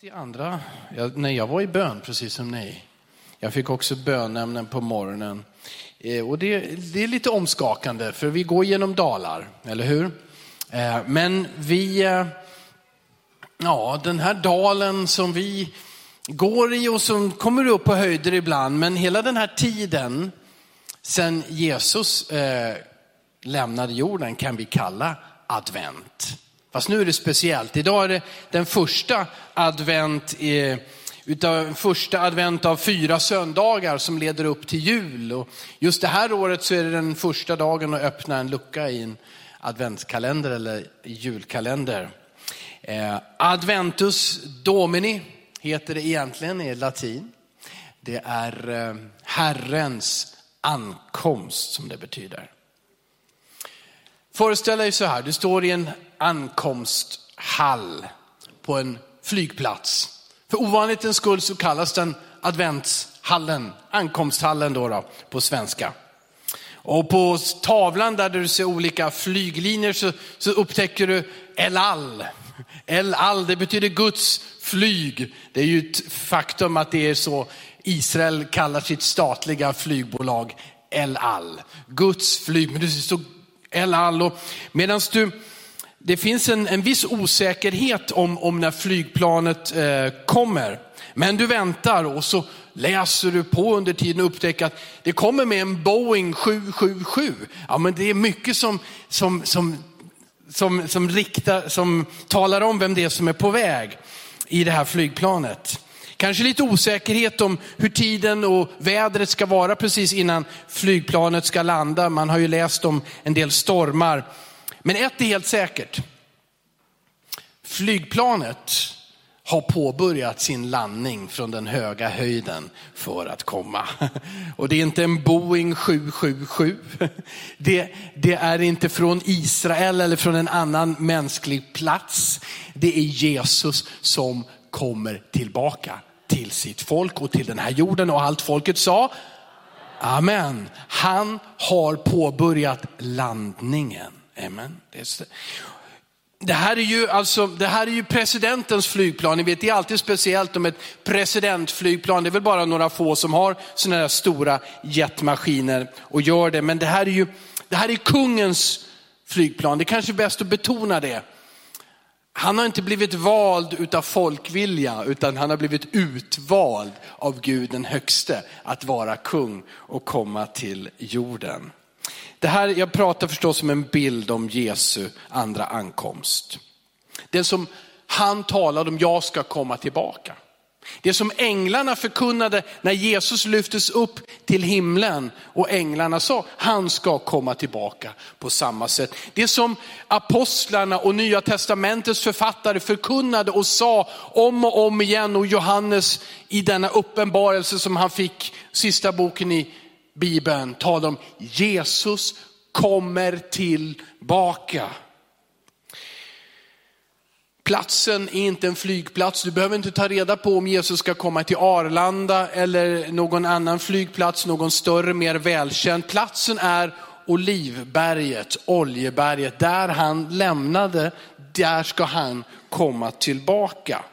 till andra, jag, när jag var i bön, precis som ni. Jag fick också bönämnen på morgonen. Eh, och det, det, är lite omskakande, för vi går genom dalar, eller hur? Eh, men vi, eh, ja, den här dalen som vi går i och som kommer upp på höjder ibland, men hela den här tiden sen Jesus eh, lämnade jorden kan vi kalla advent. Fast nu är det speciellt. Idag är det den första advent, utav, första advent av fyra söndagar som leder upp till jul. Och just det här året så är det den första dagen att öppna en lucka i en adventskalender eller julkalender. Eh, Adventus Domini heter det egentligen i latin. Det är eh, Herrens ankomst som det betyder. Föreställ dig så här, du står i en ankomsthall på en flygplats. För ovanlighetens skull så kallas den adventshallen, ankomsthallen då, då på svenska. Och på tavlan där du ser olika flyglinjer så, så upptäcker du El Al. El Al, det betyder Guds flyg. Det är ju ett faktum att det är så Israel kallar sitt statliga flygbolag El Al. Guds flyg, men det står El Al. Medan du det finns en, en viss osäkerhet om, om när flygplanet eh, kommer. Men du väntar och så läser du på under tiden och upptäcker att det kommer med en Boeing 777. Ja, men det är mycket som, som, som, som, som, riktar, som talar om vem det är som är på väg i det här flygplanet. Kanske lite osäkerhet om hur tiden och vädret ska vara precis innan flygplanet ska landa. Man har ju läst om en del stormar men ett är helt säkert. Flygplanet har påbörjat sin landning från den höga höjden för att komma. Och det är inte en Boeing 777. Det, det, är inte från Israel eller från en annan mänsklig plats. Det är Jesus som kommer tillbaka till sitt folk och till den här jorden. Och allt folket sa, Amen. Han har påbörjat landningen. Amen. Det här, är ju alltså, det här är ju presidentens flygplan. Ni vet, det är alltid speciellt om ett presidentflygplan. Det är väl bara några få som har sådana här stora jetmaskiner och gör det. Men det här är ju det här är kungens flygplan. Det är kanske är bäst att betona det. Han har inte blivit vald utav folkvilja, utan han har blivit utvald av Gud den högste att vara kung och komma till jorden. Det här, jag pratar förstås om en bild om Jesu andra ankomst. Det som han talade om, jag ska komma tillbaka. Det som änglarna förkunnade när Jesus lyftes upp till himlen och änglarna sa, han ska komma tillbaka på samma sätt. Det som apostlarna och nya testamentets författare förkunnade och sa om och om igen och Johannes i denna uppenbarelse som han fick, sista boken i Bibeln talar om Jesus kommer tillbaka. Platsen är inte en flygplats. Du behöver inte ta reda på om Jesus ska komma till Arlanda eller någon annan flygplats, någon större, mer välkänd. Platsen är Olivberget, Oljeberget, där han lämnade, där ska han komma tillbaka.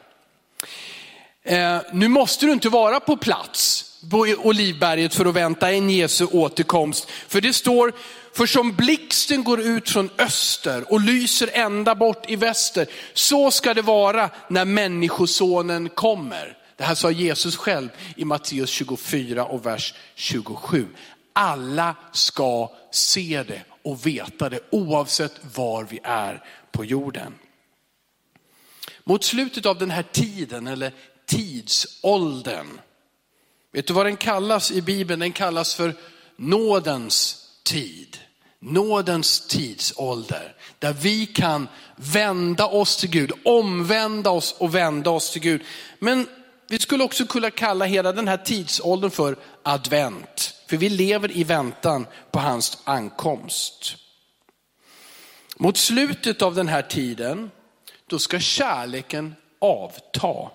Eh, nu måste du inte vara på plats på Olivberget för att vänta en Jesu återkomst. För det står, för som blixten går ut från öster och lyser ända bort i väster, så ska det vara när människosonen kommer. Det här sa Jesus själv i Matteus 24 och vers 27. Alla ska se det och veta det oavsett var vi är på jorden. Mot slutet av den här tiden, eller tidsåldern, Vet du vad den kallas i Bibeln? Den kallas för nådens tid. Nådens tidsålder. Där vi kan vända oss till Gud, omvända oss och vända oss till Gud. Men vi skulle också kunna kalla hela den här tidsåldern för advent. För vi lever i väntan på hans ankomst. Mot slutet av den här tiden, då ska kärleken avta.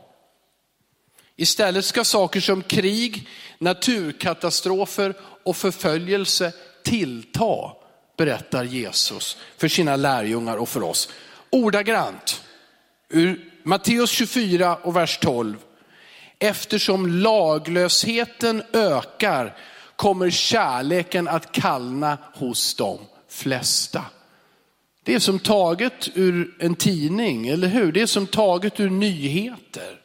Istället ska saker som krig, naturkatastrofer och förföljelse tillta, berättar Jesus för sina lärjungar och för oss. Ordagrant ur Matteus 24 och vers 12. Eftersom laglösheten ökar kommer kärleken att kallna hos de flesta. Det är som taget ur en tidning, eller hur? Det är som taget ur nyheter.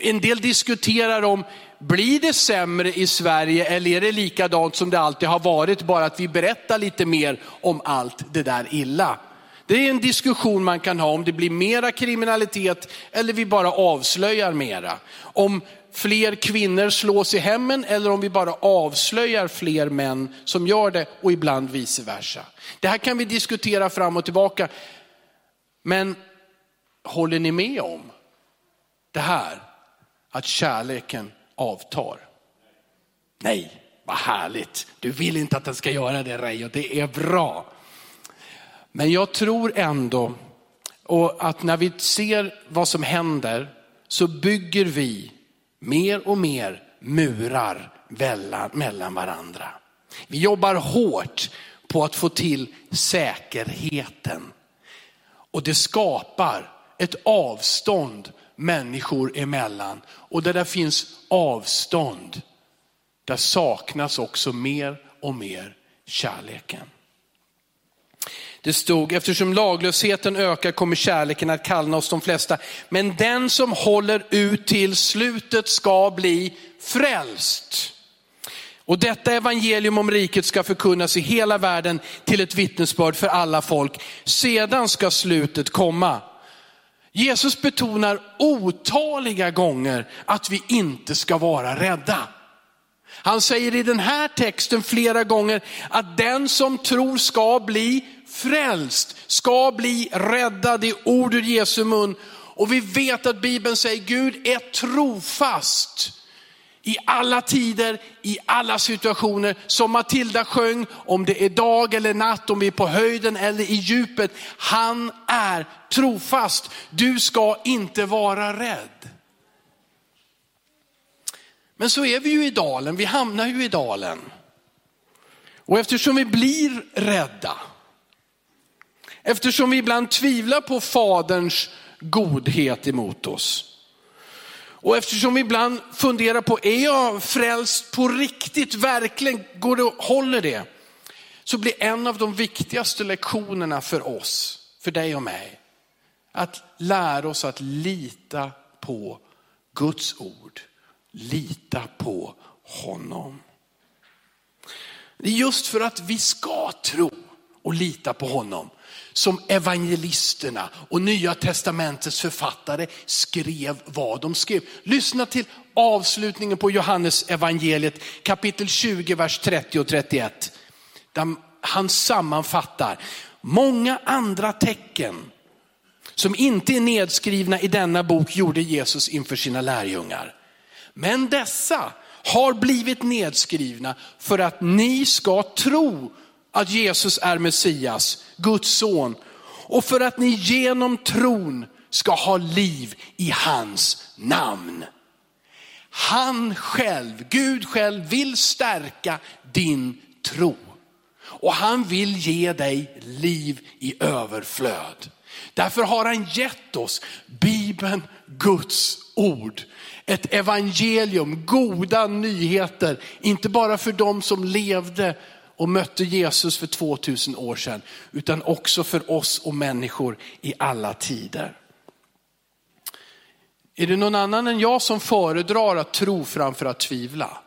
En del diskuterar om, blir det sämre i Sverige eller är det likadant som det alltid har varit, bara att vi berättar lite mer om allt det där illa. Det är en diskussion man kan ha om det blir mera kriminalitet eller vi bara avslöjar mera. Om fler kvinnor slås i hemmen eller om vi bara avslöjar fler män som gör det och ibland vice versa. Det här kan vi diskutera fram och tillbaka. Men håller ni med om det här? Att kärleken avtar? Nej, vad härligt. Du vill inte att den ska göra det Reijo. det är bra. Men jag tror ändå och att när vi ser vad som händer så bygger vi mer och mer murar mellan varandra. Vi jobbar hårt på att få till säkerheten. Och det skapar ett avstånd människor emellan. Och där det finns avstånd, där saknas också mer och mer kärleken. Det stod, eftersom laglösheten ökar kommer kärleken att kallna hos de flesta. Men den som håller ut till slutet ska bli frälst. Och detta evangelium om riket ska förkunnas i hela världen till ett vittnesbörd för alla folk. Sedan ska slutet komma. Jesus betonar otaliga gånger att vi inte ska vara rädda. Han säger i den här texten flera gånger att den som tror ska bli frälst, ska bli räddad i ord ur Jesu mun. Och vi vet att Bibeln säger Gud är trofast i alla tider, i alla situationer. Som Matilda sjöng, om det är dag eller natt, om vi är på höjden eller i djupet. Han är trofast. Du ska inte vara rädd. Men så är vi ju i dalen, vi hamnar ju i dalen. Och eftersom vi blir rädda, eftersom vi ibland tvivlar på faderns godhet emot oss, och eftersom vi ibland funderar på, är jag frälst på riktigt, verkligen, går det, håller det? Så blir en av de viktigaste lektionerna för oss, för dig och mig, att lära oss att lita på Guds ord. Lita på honom. Det är just för att vi ska tro och lita på honom som evangelisterna och nya testamentets författare skrev vad de skrev. Lyssna till avslutningen på Johannes evangeliet kapitel 20, vers 30 och 31. Där han sammanfattar många andra tecken som inte är nedskrivna i denna bok gjorde Jesus inför sina lärjungar. Men dessa har blivit nedskrivna för att ni ska tro att Jesus är Messias, Guds son. Och för att ni genom tron ska ha liv i hans namn. Han själv, Gud själv vill stärka din tro. Och han vill ge dig liv i överflöd. Därför har han gett oss Bibeln, Guds ord. Ett evangelium, goda nyheter, inte bara för de som levde och mötte Jesus för 2000 år sedan, utan också för oss och människor i alla tider. Är det någon annan än jag som föredrar att tro framför att tvivla?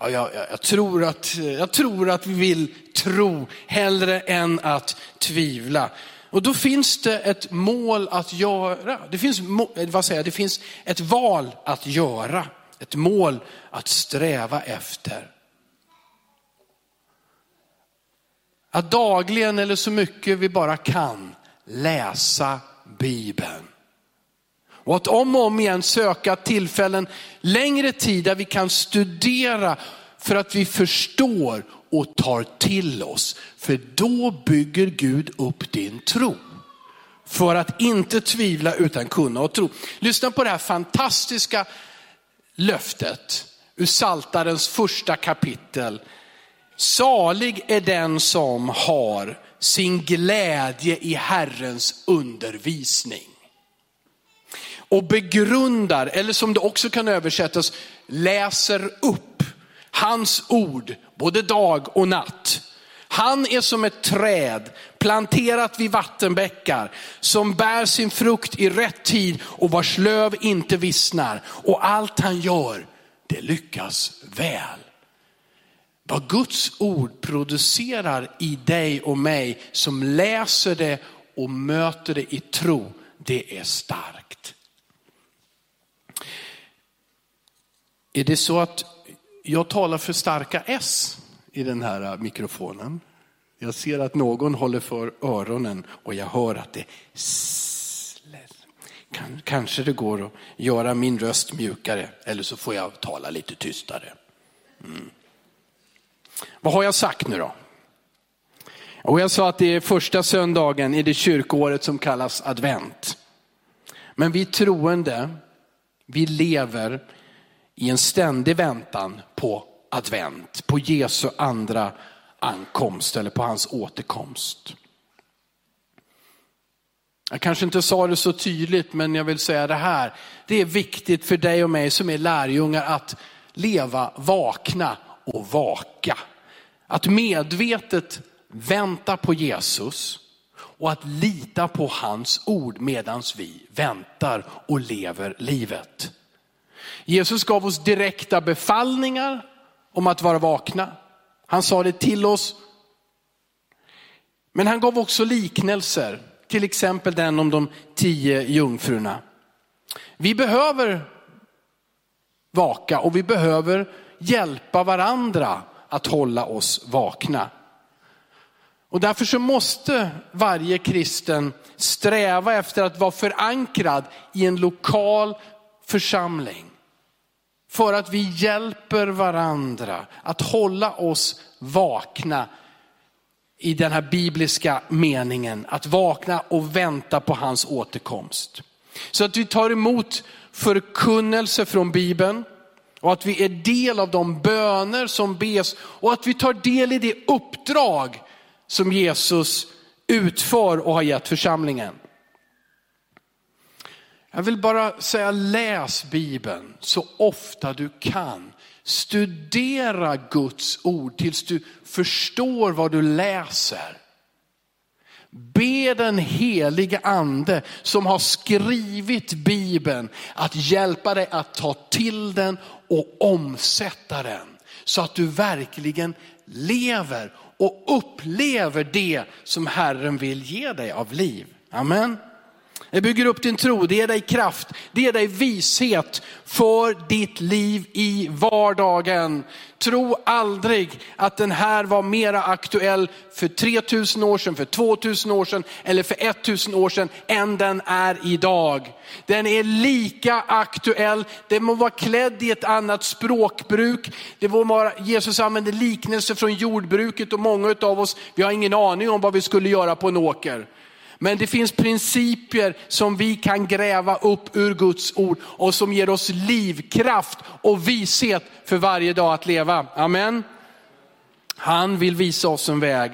Ja, jag, jag, jag, tror att, jag tror att vi vill tro hellre än att tvivla. Och då finns det ett mål att göra. Det finns, eh, vad säger, det finns ett val att göra. Ett mål att sträva efter. Att dagligen eller så mycket vi bara kan läsa Bibeln. Och att om och om igen söka tillfällen, längre tid där vi kan studera för att vi förstår och tar till oss. För då bygger Gud upp din tro. För att inte tvivla utan kunna och tro. Lyssna på det här fantastiska löftet ur Saltarens första kapitel Salig är den som har sin glädje i Herrens undervisning. och begrundar, eller som det också kan översättas, läser upp hans ord både dag och natt. Han är som ett träd planterat vid vattenbäckar som bär sin frukt i rätt tid och vars löv inte vissnar. Och allt han gör, det lyckas väl. Vad Guds ord producerar i dig och mig som läser det och möter det i tro, det är starkt. Är det så att jag talar för starka S i den här mikrofonen? Jag ser att någon håller för öronen och jag hör att det Kanske det går att göra min röst mjukare eller så får jag tala lite tystare. Mm. Vad har jag sagt nu då? Och jag sa att det är första söndagen i det kyrkåret som kallas advent. Men vi troende, vi lever i en ständig väntan på advent, på Jesu andra ankomst eller på hans återkomst. Jag kanske inte sa det så tydligt, men jag vill säga det här. Det är viktigt för dig och mig som är lärjungar att leva vakna och vaka. Att medvetet vänta på Jesus och att lita på hans ord medan vi väntar och lever livet. Jesus gav oss direkta befallningar om att vara vakna. Han sa det till oss. Men han gav också liknelser, till exempel den om de tio jungfrurna. Vi behöver vaka och vi behöver hjälpa varandra att hålla oss vakna. Och därför så måste varje kristen sträva efter att vara förankrad i en lokal församling. För att vi hjälper varandra att hålla oss vakna i den här bibliska meningen. Att vakna och vänta på hans återkomst. Så att vi tar emot förkunnelse från Bibeln och att vi är del av de böner som bes och att vi tar del i det uppdrag som Jesus utför och har gett församlingen. Jag vill bara säga läs Bibeln så ofta du kan. Studera Guds ord tills du förstår vad du läser. Be den helige ande som har skrivit Bibeln att hjälpa dig att ta till den och omsätta den. Så att du verkligen lever och upplever det som Herren vill ge dig av liv. Amen. Det bygger upp din tro, det ger dig kraft, det ger dig vishet för ditt liv i vardagen. Tro aldrig att den här var mera aktuell för 3000 år sedan, för 2000 år sedan eller för 1000 år sedan än den är idag. Den är lika aktuell, den må vara klädd i ett annat språkbruk. Det må vara, Jesus använder liknelser från jordbruket och många av oss, vi har ingen aning om vad vi skulle göra på en åker. Men det finns principer som vi kan gräva upp ur Guds ord och som ger oss livkraft och vishet för varje dag att leva. Amen. Han vill visa oss en väg.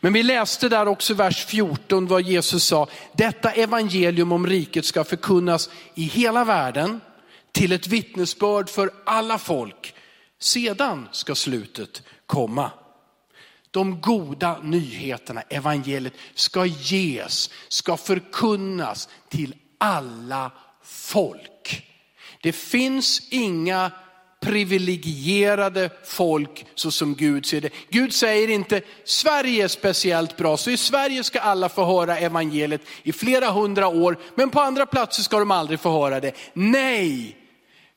Men vi läste där också vers 14 vad Jesus sa, detta evangelium om riket ska förkunnas i hela världen till ett vittnesbörd för alla folk. Sedan ska slutet komma de goda nyheterna, evangeliet, ska ges, ska förkunnas till alla folk. Det finns inga privilegierade folk så som Gud ser det. Gud säger inte Sverige är speciellt bra, så i Sverige ska alla få höra evangeliet i flera hundra år, men på andra platser ska de aldrig få höra det. Nej,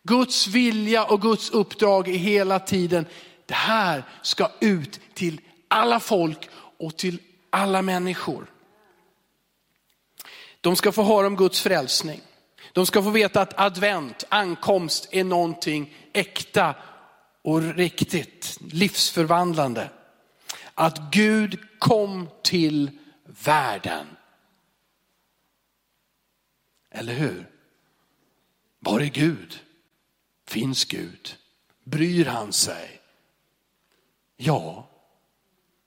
Guds vilja och Guds uppdrag är hela tiden, det här ska ut till alla folk och till alla människor. De ska få höra om Guds frälsning. De ska få veta att advent, ankomst är någonting äkta och riktigt, livsförvandlande. Att Gud kom till världen. Eller hur? Var är Gud? Finns Gud? Bryr han sig? Ja,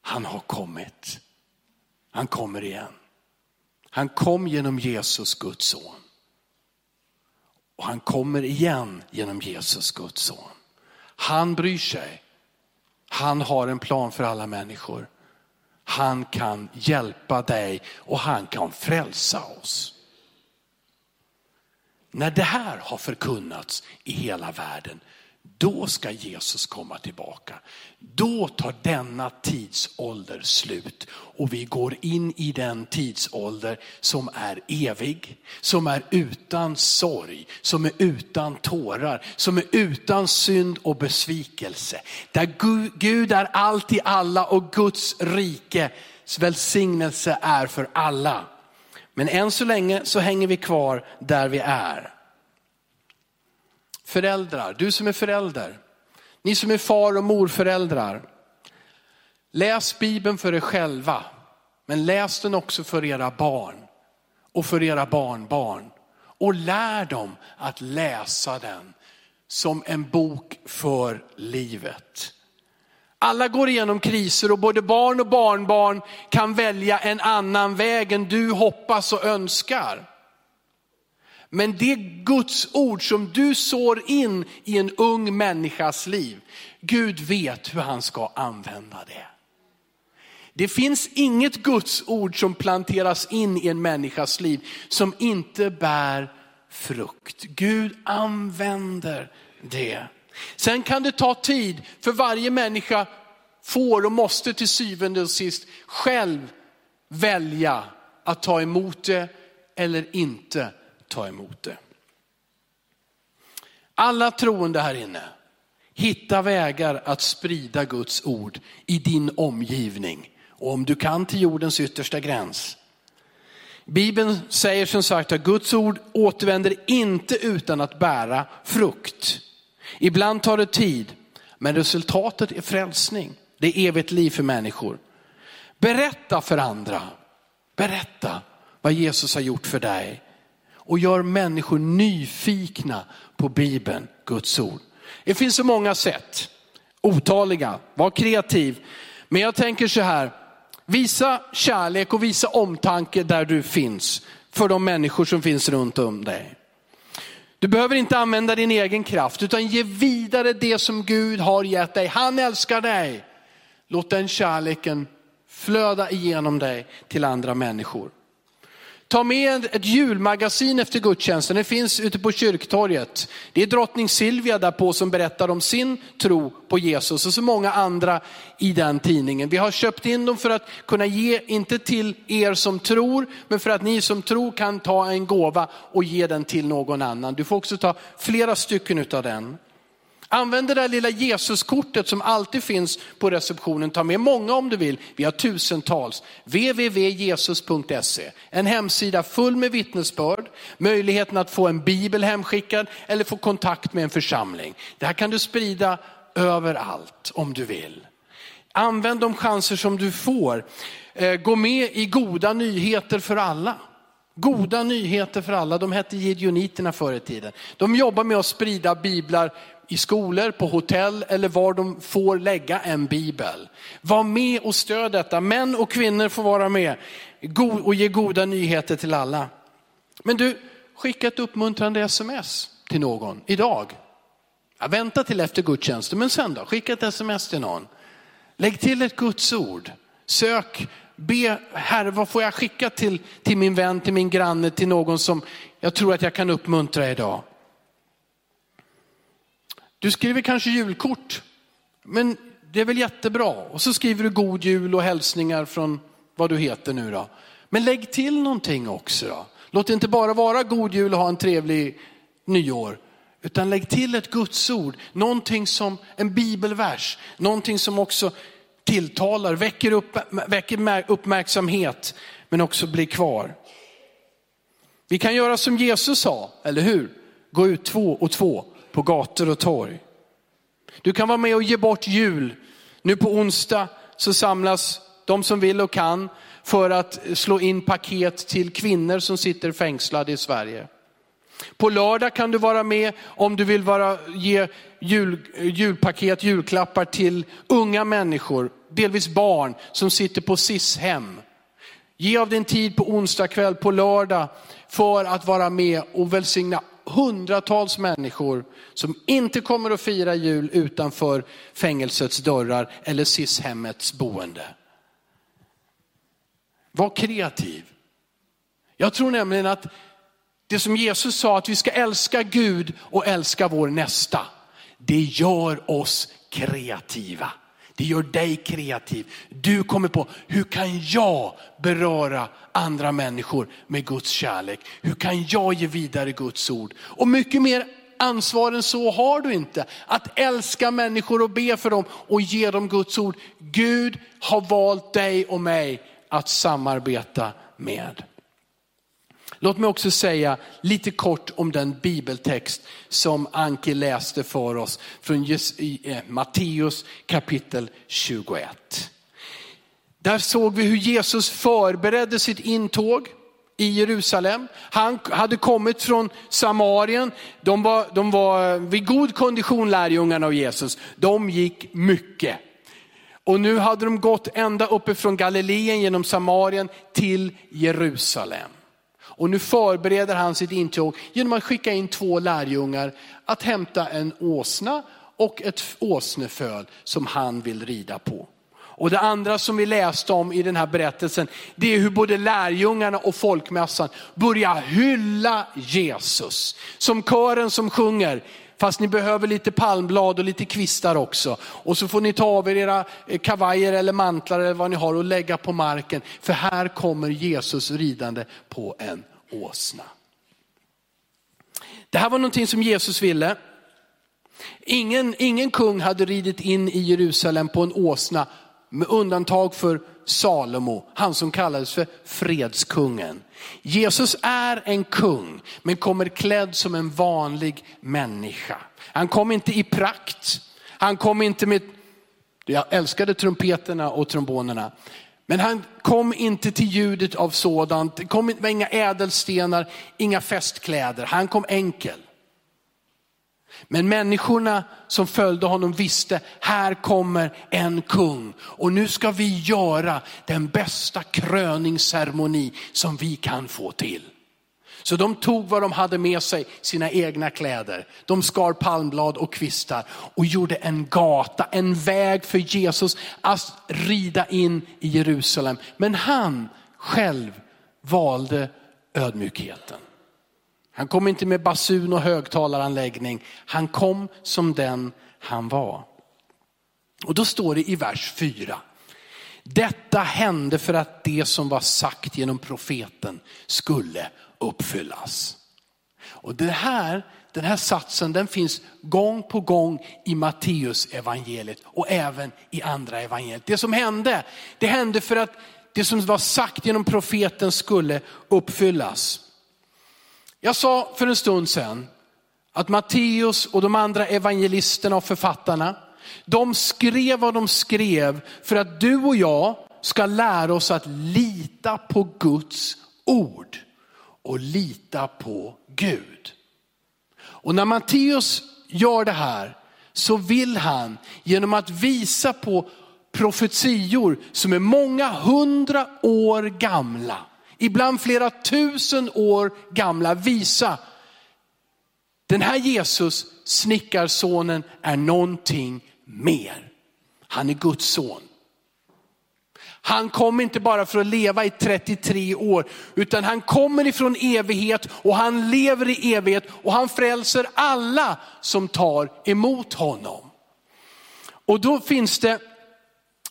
han har kommit. Han kommer igen. Han kom genom Jesus, Guds son. Och han kommer igen genom Jesus, Guds son. Han bryr sig. Han har en plan för alla människor. Han kan hjälpa dig och han kan frälsa oss. När det här har förkunnats i hela världen, då ska Jesus komma tillbaka. Då tar denna tidsålder slut och vi går in i den tidsålder som är evig, som är utan sorg, som är utan tårar, som är utan synd och besvikelse. Där Gud är allt i alla och Guds rikes välsignelse är för alla. Men än så länge så hänger vi kvar där vi är. Föräldrar, du som är förälder, ni som är far och morföräldrar. Läs Bibeln för er själva, men läs den också för era barn och för era barnbarn. Och lär dem att läsa den som en bok för livet. Alla går igenom kriser och både barn och barnbarn kan välja en annan väg än du hoppas och önskar. Men det Guds ord som du sår in i en ung människas liv, Gud vet hur han ska använda det. Det finns inget Guds ord som planteras in i en människas liv som inte bär frukt. Gud använder det. Sen kan det ta tid, för varje människa får och måste till syvende och sist själv välja att ta emot det eller inte ta emot det. Alla troende här inne, hitta vägar att sprida Guds ord i din omgivning. Och om du kan till jordens yttersta gräns. Bibeln säger som sagt att Guds ord återvänder inte utan att bära frukt. Ibland tar det tid, men resultatet är frälsning. Det är evigt liv för människor. Berätta för andra, berätta vad Jesus har gjort för dig och gör människor nyfikna på Bibeln, Guds ord. Det finns så många sätt, otaliga, var kreativ. Men jag tänker så här, visa kärlek och visa omtanke där du finns för de människor som finns runt om dig. Du behöver inte använda din egen kraft utan ge vidare det som Gud har gett dig. Han älskar dig. Låt den kärleken flöda igenom dig till andra människor. Ta med ett julmagasin efter gudstjänsten, det finns ute på kyrktorget. Det är drottning Silvia där på som berättar om sin tro på Jesus och så många andra i den tidningen. Vi har köpt in dem för att kunna ge, inte till er som tror, men för att ni som tror kan ta en gåva och ge den till någon annan. Du får också ta flera stycken utav den. Använd det där lilla Jesuskortet som alltid finns på receptionen. Ta med många om du vill. Vi har tusentals. www.jesus.se. En hemsida full med vittnesbörd, möjligheten att få en bibel hemskickad eller få kontakt med en församling. Det här kan du sprida överallt om du vill. Använd de chanser som du får. Eh, gå med i goda nyheter för alla. Goda nyheter för alla, de hette Gideoniterna förr i tiden. De jobbar med att sprida biblar i skolor, på hotell eller var de får lägga en bibel. Var med och stöd detta. Män och kvinnor får vara med och ge goda nyheter till alla. Men du, skicka ett uppmuntrande sms till någon idag. Ja, vänta till efter gudstjänsten, men sen då? Skicka ett sms till någon. Lägg till ett Guds ord. Sök, be, Herre vad får jag skicka till, till min vän, till min granne, till någon som jag tror att jag kan uppmuntra idag. Du skriver kanske julkort, men det är väl jättebra. Och så skriver du god jul och hälsningar från vad du heter nu då. Men lägg till någonting också då. Låt det inte bara vara god jul och ha en trevlig nyår. Utan lägg till ett gudsord, någonting som en bibelvers, någonting som också tilltalar, väcker, upp, väcker uppmärksamhet men också blir kvar. Vi kan göra som Jesus sa, eller hur? Gå ut två och två på gator och torg. Du kan vara med och ge bort jul. Nu på onsdag så samlas de som vill och kan för att slå in paket till kvinnor som sitter fängslade i Sverige. På lördag kan du vara med om du vill vara, ge jul, julpaket, julklappar till unga människor, delvis barn som sitter på SIS-hem. Ge av din tid på onsdag kväll, på lördag för att vara med och välsigna hundratals människor som inte kommer att fira jul utanför fängelsets dörrar eller SIS-hemmets boende. Var kreativ. Jag tror nämligen att det som Jesus sa att vi ska älska Gud och älska vår nästa, det gör oss kreativa. Det gör dig kreativ. Du kommer på, hur kan jag beröra andra människor med Guds kärlek? Hur kan jag ge vidare Guds ord? Och mycket mer ansvar än så har du inte. Att älska människor och be för dem och ge dem Guds ord. Gud har valt dig och mig att samarbeta med. Låt mig också säga lite kort om den bibeltext som Anki läste för oss från eh, Matteus kapitel 21. Där såg vi hur Jesus förberedde sitt intåg i Jerusalem. Han hade kommit från Samarien. De var, de var vid god kondition lärjungarna av Jesus. De gick mycket. Och nu hade de gått ända uppifrån Galileen genom Samarien till Jerusalem. Och nu förbereder han sitt intåg genom att skicka in två lärjungar att hämta en åsna och ett åsneföl som han vill rida på. Och det andra som vi läste om i den här berättelsen, det är hur både lärjungarna och folkmässan börjar hylla Jesus. Som kören som sjunger, fast ni behöver lite palmblad och lite kvistar också. Och så får ni ta av er era eh, kavajer eller mantlar eller vad ni har och lägga på marken. För här kommer Jesus ridande på en åsna. Det här var någonting som Jesus ville. Ingen, ingen kung hade ridit in i Jerusalem på en åsna med undantag för Salomo, han som kallades för fredskungen. Jesus är en kung, men kommer klädd som en vanlig människa. Han kom inte i prakt, han kom inte med, jag älskade trumpeterna och trombonerna, men han kom inte till ljudet av sådant, det kom med inga ädelstenar, inga festkläder, han kom enkel. Men människorna som följde honom visste, här kommer en kung. Och nu ska vi göra den bästa kröningsceremoni som vi kan få till. Så de tog vad de hade med sig, sina egna kläder. De skar palmblad och kvistar och gjorde en gata, en väg för Jesus att rida in i Jerusalem. Men han själv valde ödmjukheten. Han kom inte med basun och högtalaranläggning. Han kom som den han var. Och då står det i vers 4. Detta hände för att det som var sagt genom profeten skulle uppfyllas. Och det här, den här satsen den finns gång på gång i Matteus evangeliet och även i andra evangeliet. Det som hände, det hände för att det som var sagt genom profeten skulle uppfyllas. Jag sa för en stund sedan att Matteus och de andra evangelisterna och författarna, de skrev vad de skrev för att du och jag ska lära oss att lita på Guds ord och lita på Gud. Och när Matteus gör det här så vill han genom att visa på profetior som är många hundra år gamla ibland flera tusen år gamla, visa den här Jesus, snickarsonen, är någonting mer. Han är Guds son. Han kom inte bara för att leva i 33 år, utan han kommer ifrån evighet och han lever i evighet och han frälser alla som tar emot honom. Och då finns det,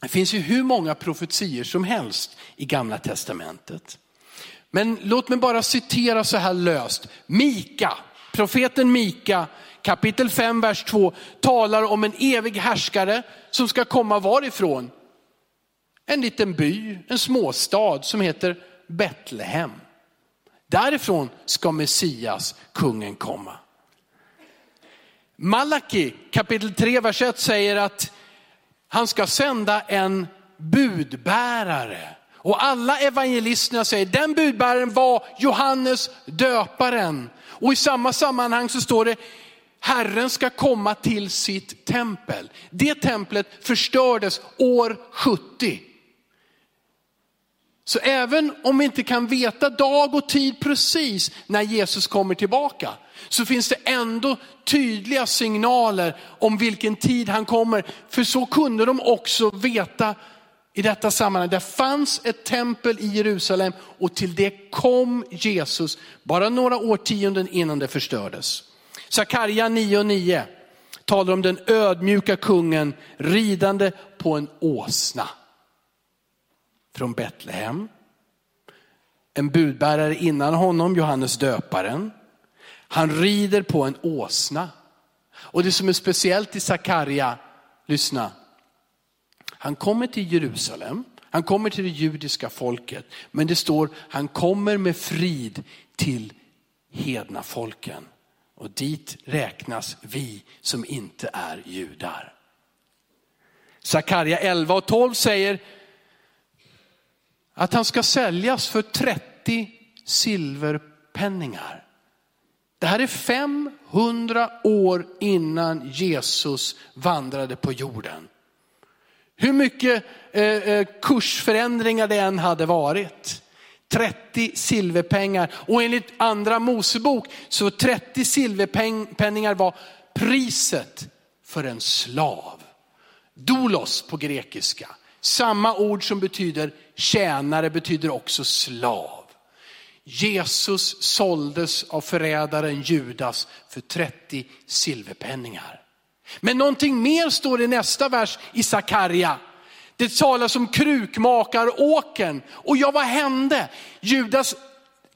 det finns ju hur många profetier som helst i gamla testamentet. Men låt mig bara citera så här löst. Mika, profeten Mika, kapitel 5, vers 2, talar om en evig härskare som ska komma varifrån? En liten by, en småstad som heter Betlehem. Därifrån ska Messias, kungen, komma. Malaki kapitel 3, vers 1 säger att han ska sända en budbärare och alla evangelisterna säger, den budbäraren var Johannes döparen. Och i samma sammanhang så står det, Herren ska komma till sitt tempel. Det templet förstördes år 70. Så även om vi inte kan veta dag och tid precis när Jesus kommer tillbaka, så finns det ändå tydliga signaler om vilken tid han kommer. För så kunde de också veta i detta sammanhang. Det fanns ett tempel i Jerusalem och till det kom Jesus bara några årtionden innan det förstördes. Sakarja 9.9 talar om den ödmjuka kungen ridande på en åsna från Betlehem. En budbärare innan honom, Johannes döparen. Han rider på en åsna. Och det som är speciellt i Sakarja, lyssna. Han kommer till Jerusalem, han kommer till det judiska folket. Men det står, han kommer med frid till hedna folken. Och dit räknas vi som inte är judar. Sakarja 11 och 12 säger, att han ska säljas för 30 silverpenningar. Det här är 500 år innan Jesus vandrade på jorden. Hur mycket eh, eh, kursförändringar det än hade varit. 30 silverpengar och enligt andra Mosebok så 30 silverpenningar var priset för en slav. Dolos på grekiska. Samma ord som betyder tjänare betyder också slav. Jesus såldes av förrädaren Judas för 30 silverpenningar. Men någonting mer står i nästa vers i Sakarja. Det talas om krukmakaråkern. Och ja, vad hände? Judas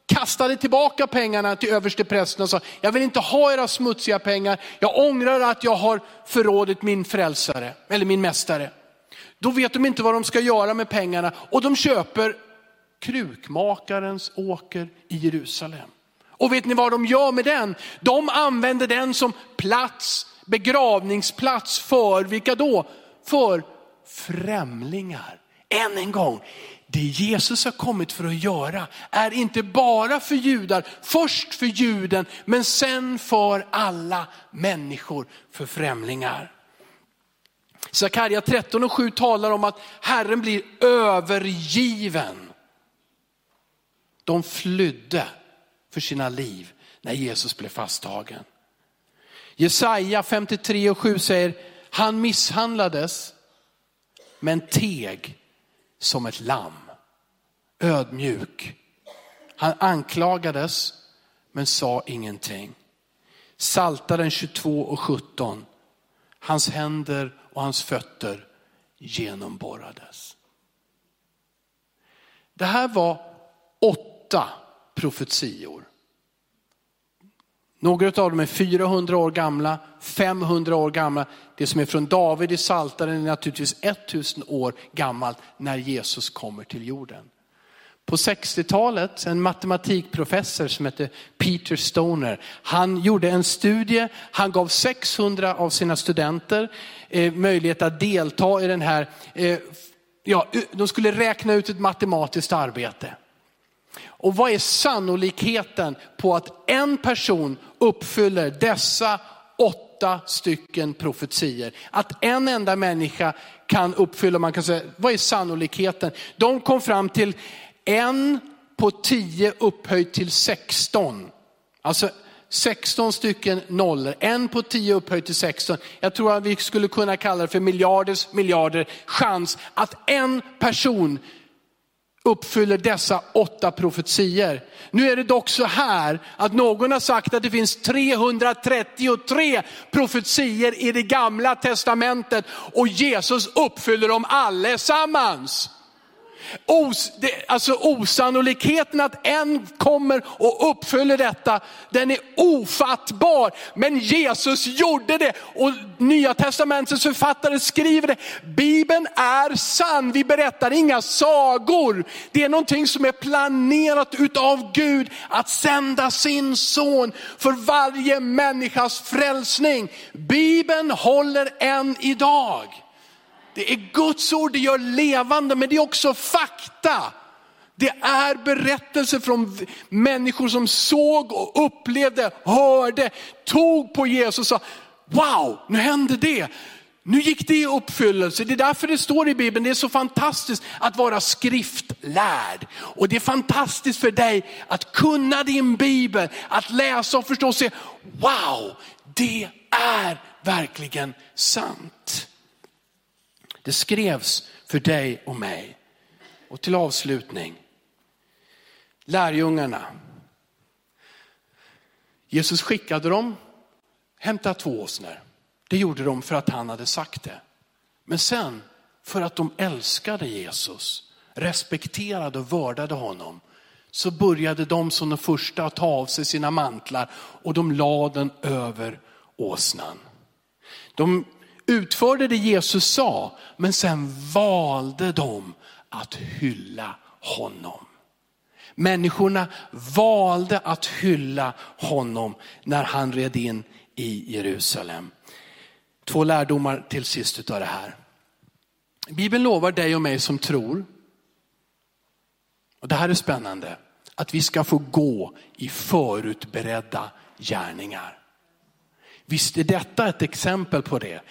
kastade tillbaka pengarna till översteprästen och sa, jag vill inte ha era smutsiga pengar. Jag ångrar att jag har förrådit min frälsare, eller min mästare. Då vet de inte vad de ska göra med pengarna och de köper krukmakarens åker i Jerusalem. Och vet ni vad de gör med den? De använder den som plats, begravningsplats för vilka då? För främlingar. Än en gång, det Jesus har kommit för att göra är inte bara för judar, först för juden, men sen för alla människor, för främlingar. Sakarja 13 och 7 talar om att Herren blir övergiven. De flydde för sina liv när Jesus blev fasttagen. Jesaja 53 och 7 säger, han misshandlades men teg som ett lamm. Ödmjuk. Han anklagades men sa ingenting. Saltaren 22 och 17. Hans händer och hans fötter genomborrades. Det här var åtta profetior. Några av dem är 400 år gamla, 500 år gamla. Det som är från David i Saltaren är naturligtvis 1000 år gammalt när Jesus kommer till jorden. På 60-talet, en matematikprofessor som hette Peter Stoner, han gjorde en studie, han gav 600 av sina studenter eh, möjlighet att delta i den här, eh, ja, de skulle räkna ut ett matematiskt arbete. Och vad är sannolikheten på att en person uppfyller dessa åtta stycken profetier? Att en enda människa kan uppfylla, man kan säga, vad är sannolikheten? De kom fram till en på tio upphöjt till 16. Alltså 16 stycken nollor, en på 10 upphöjt till 16. Jag tror att vi skulle kunna kalla det för miljarders miljarder chans att en person uppfyller dessa åtta profetier. Nu är det dock så här att någon har sagt att det finns 333 profetier i det gamla testamentet och Jesus uppfyller dem allesammans. Os, det, alltså osannolikheten att en kommer och uppfyller detta, den är ofattbar. Men Jesus gjorde det och nya testamentets författare skriver det. Bibeln är sann, vi berättar inga sagor. Det är någonting som är planerat utav Gud att sända sin son för varje människas frälsning. Bibeln håller än idag. Det är Guds ord, det gör levande, men det är också fakta. Det är berättelser från människor som såg och upplevde, hörde, tog på Jesus och sa, wow, nu hände det. Nu gick det i uppfyllelse. Det är därför det står i Bibeln, det är så fantastiskt att vara skriftlärd. Och det är fantastiskt för dig att kunna din Bibel, att läsa och förstå och se, wow, det är verkligen sant. Det skrevs för dig och mig. Och till avslutning, lärjungarna. Jesus skickade dem, hämta två åsnor. Det gjorde de för att han hade sagt det. Men sen, för att de älskade Jesus, respekterade och vördade honom, så började de som de första att ta av sig sina mantlar och de lade den över åsnan. De utförde det Jesus sa, men sen valde de att hylla honom. Människorna valde att hylla honom när han red in i Jerusalem. Två lärdomar till sist av det här. Bibeln lovar dig och mig som tror, och det här är spännande, att vi ska få gå i förutberedda gärningar. Visst är detta ett exempel på det.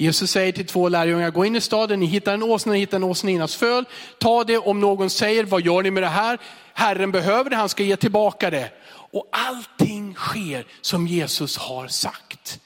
Jesus säger till två lärjungar, gå in i staden, ni hittar en åsna, ni hittar en åsninas föl. Ta det om någon säger, vad gör ni med det här? Herren behöver det, han ska ge tillbaka det. Och allting sker som Jesus har sagt.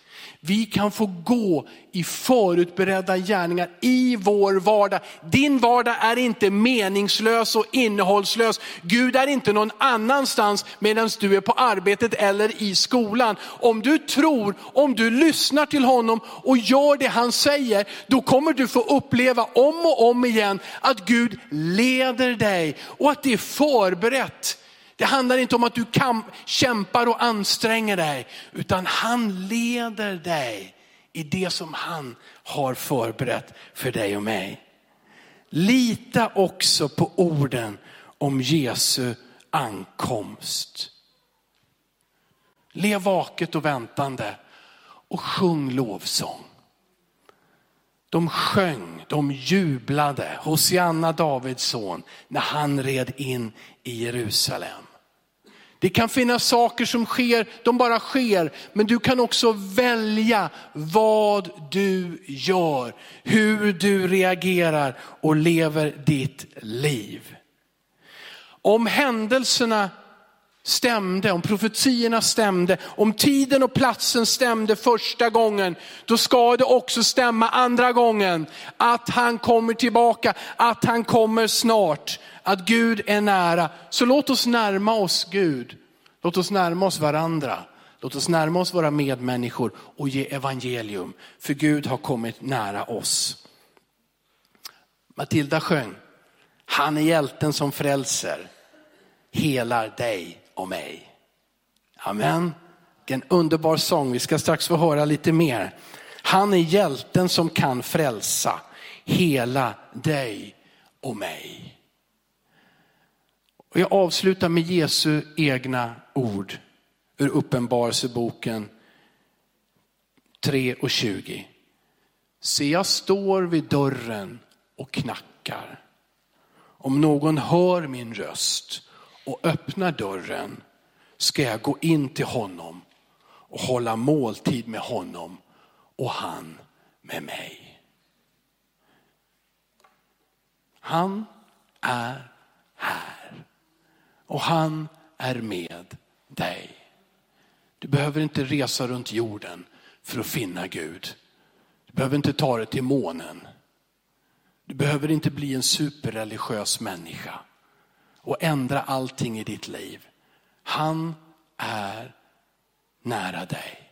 Vi kan få gå i förutberedda gärningar i vår vardag. Din vardag är inte meningslös och innehållslös. Gud är inte någon annanstans medan du är på arbetet eller i skolan. Om du tror, om du lyssnar till honom och gör det han säger, då kommer du få uppleva om och om igen att Gud leder dig och att det är förberett det handlar inte om att du kämpar och anstränger dig, utan han leder dig i det som han har förberett för dig och mig. Lita också på orden om Jesu ankomst. Lev vaket och väntande och sjung lovsång. De sjöng, de jublade, Hosianna Davids son, när han red in i Jerusalem. Det kan finnas saker som sker, de bara sker, men du kan också välja vad du gör, hur du reagerar och lever ditt liv. Om händelserna stämde, om profetierna stämde, om tiden och platsen stämde första gången, då ska det också stämma andra gången. Att han kommer tillbaka, att han kommer snart, att Gud är nära. Så låt oss närma oss Gud. Låt oss närma oss varandra. Låt oss närma oss våra medmänniskor och ge evangelium. För Gud har kommit nära oss. Matilda sjöng, han är hjälten som frälser, helar dig och mig. Amen. Vilken underbar sång, vi ska strax få höra lite mer. Han är hjälten som kan frälsa, hela dig och mig. Och jag avslutar med Jesu egna ord ur Uppenbarelseboken 3 och 20. Se, jag står vid dörren och knackar. Om någon hör min röst och öppnar dörren ska jag gå in till honom och hålla måltid med honom och han med mig. Han är här och han är med dig. Du behöver inte resa runt jorden för att finna Gud. Du behöver inte ta dig till månen. Du behöver inte bli en superreligiös människa och ändra allting i ditt liv. Han är nära dig.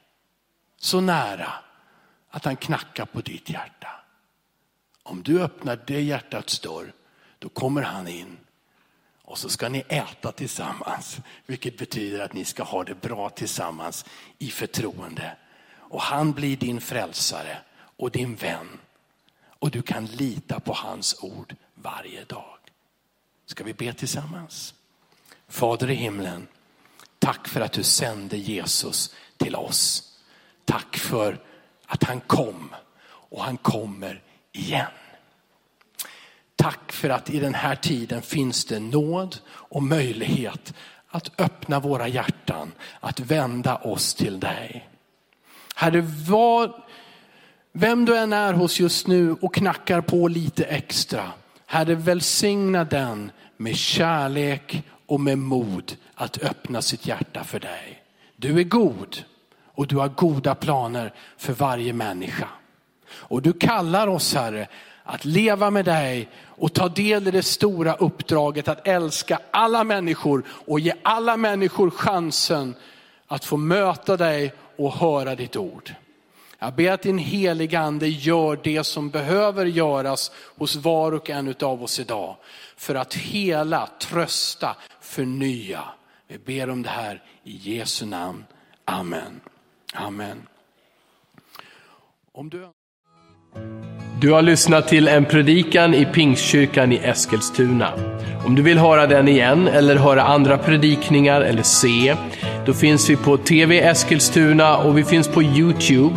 Så nära att han knackar på ditt hjärta. Om du öppnar det hjärtats dörr, då kommer han in och så ska ni äta tillsammans, vilket betyder att ni ska ha det bra tillsammans i förtroende. Och han blir din frälsare och din vän. Och du kan lita på hans ord varje dag. Ska vi be tillsammans? Fader i himlen, tack för att du sände Jesus till oss. Tack för att han kom och han kommer igen. Tack för att i den här tiden finns det nåd och möjlighet att öppna våra hjärtan, att vända oss till dig. Herre, vad, Vem du än är hos just nu och knackar på lite extra. Herre välsigna den med kärlek och med mod att öppna sitt hjärta för dig. Du är god och du har goda planer för varje människa. Och du kallar oss Herre att leva med dig och ta del i det stora uppdraget att älska alla människor och ge alla människor chansen att få möta dig och höra ditt ord. Jag ber att din heliga ande gör det som behöver göras hos var och en av oss idag. För att hela, trösta, förnya. Vi ber om det här i Jesu namn. Amen. Amen. Om du... Du har lyssnat till en predikan i Pingstkyrkan i Eskilstuna. Om du vill höra den igen eller höra andra predikningar eller se, då finns vi på TV Eskilstuna och vi finns på Youtube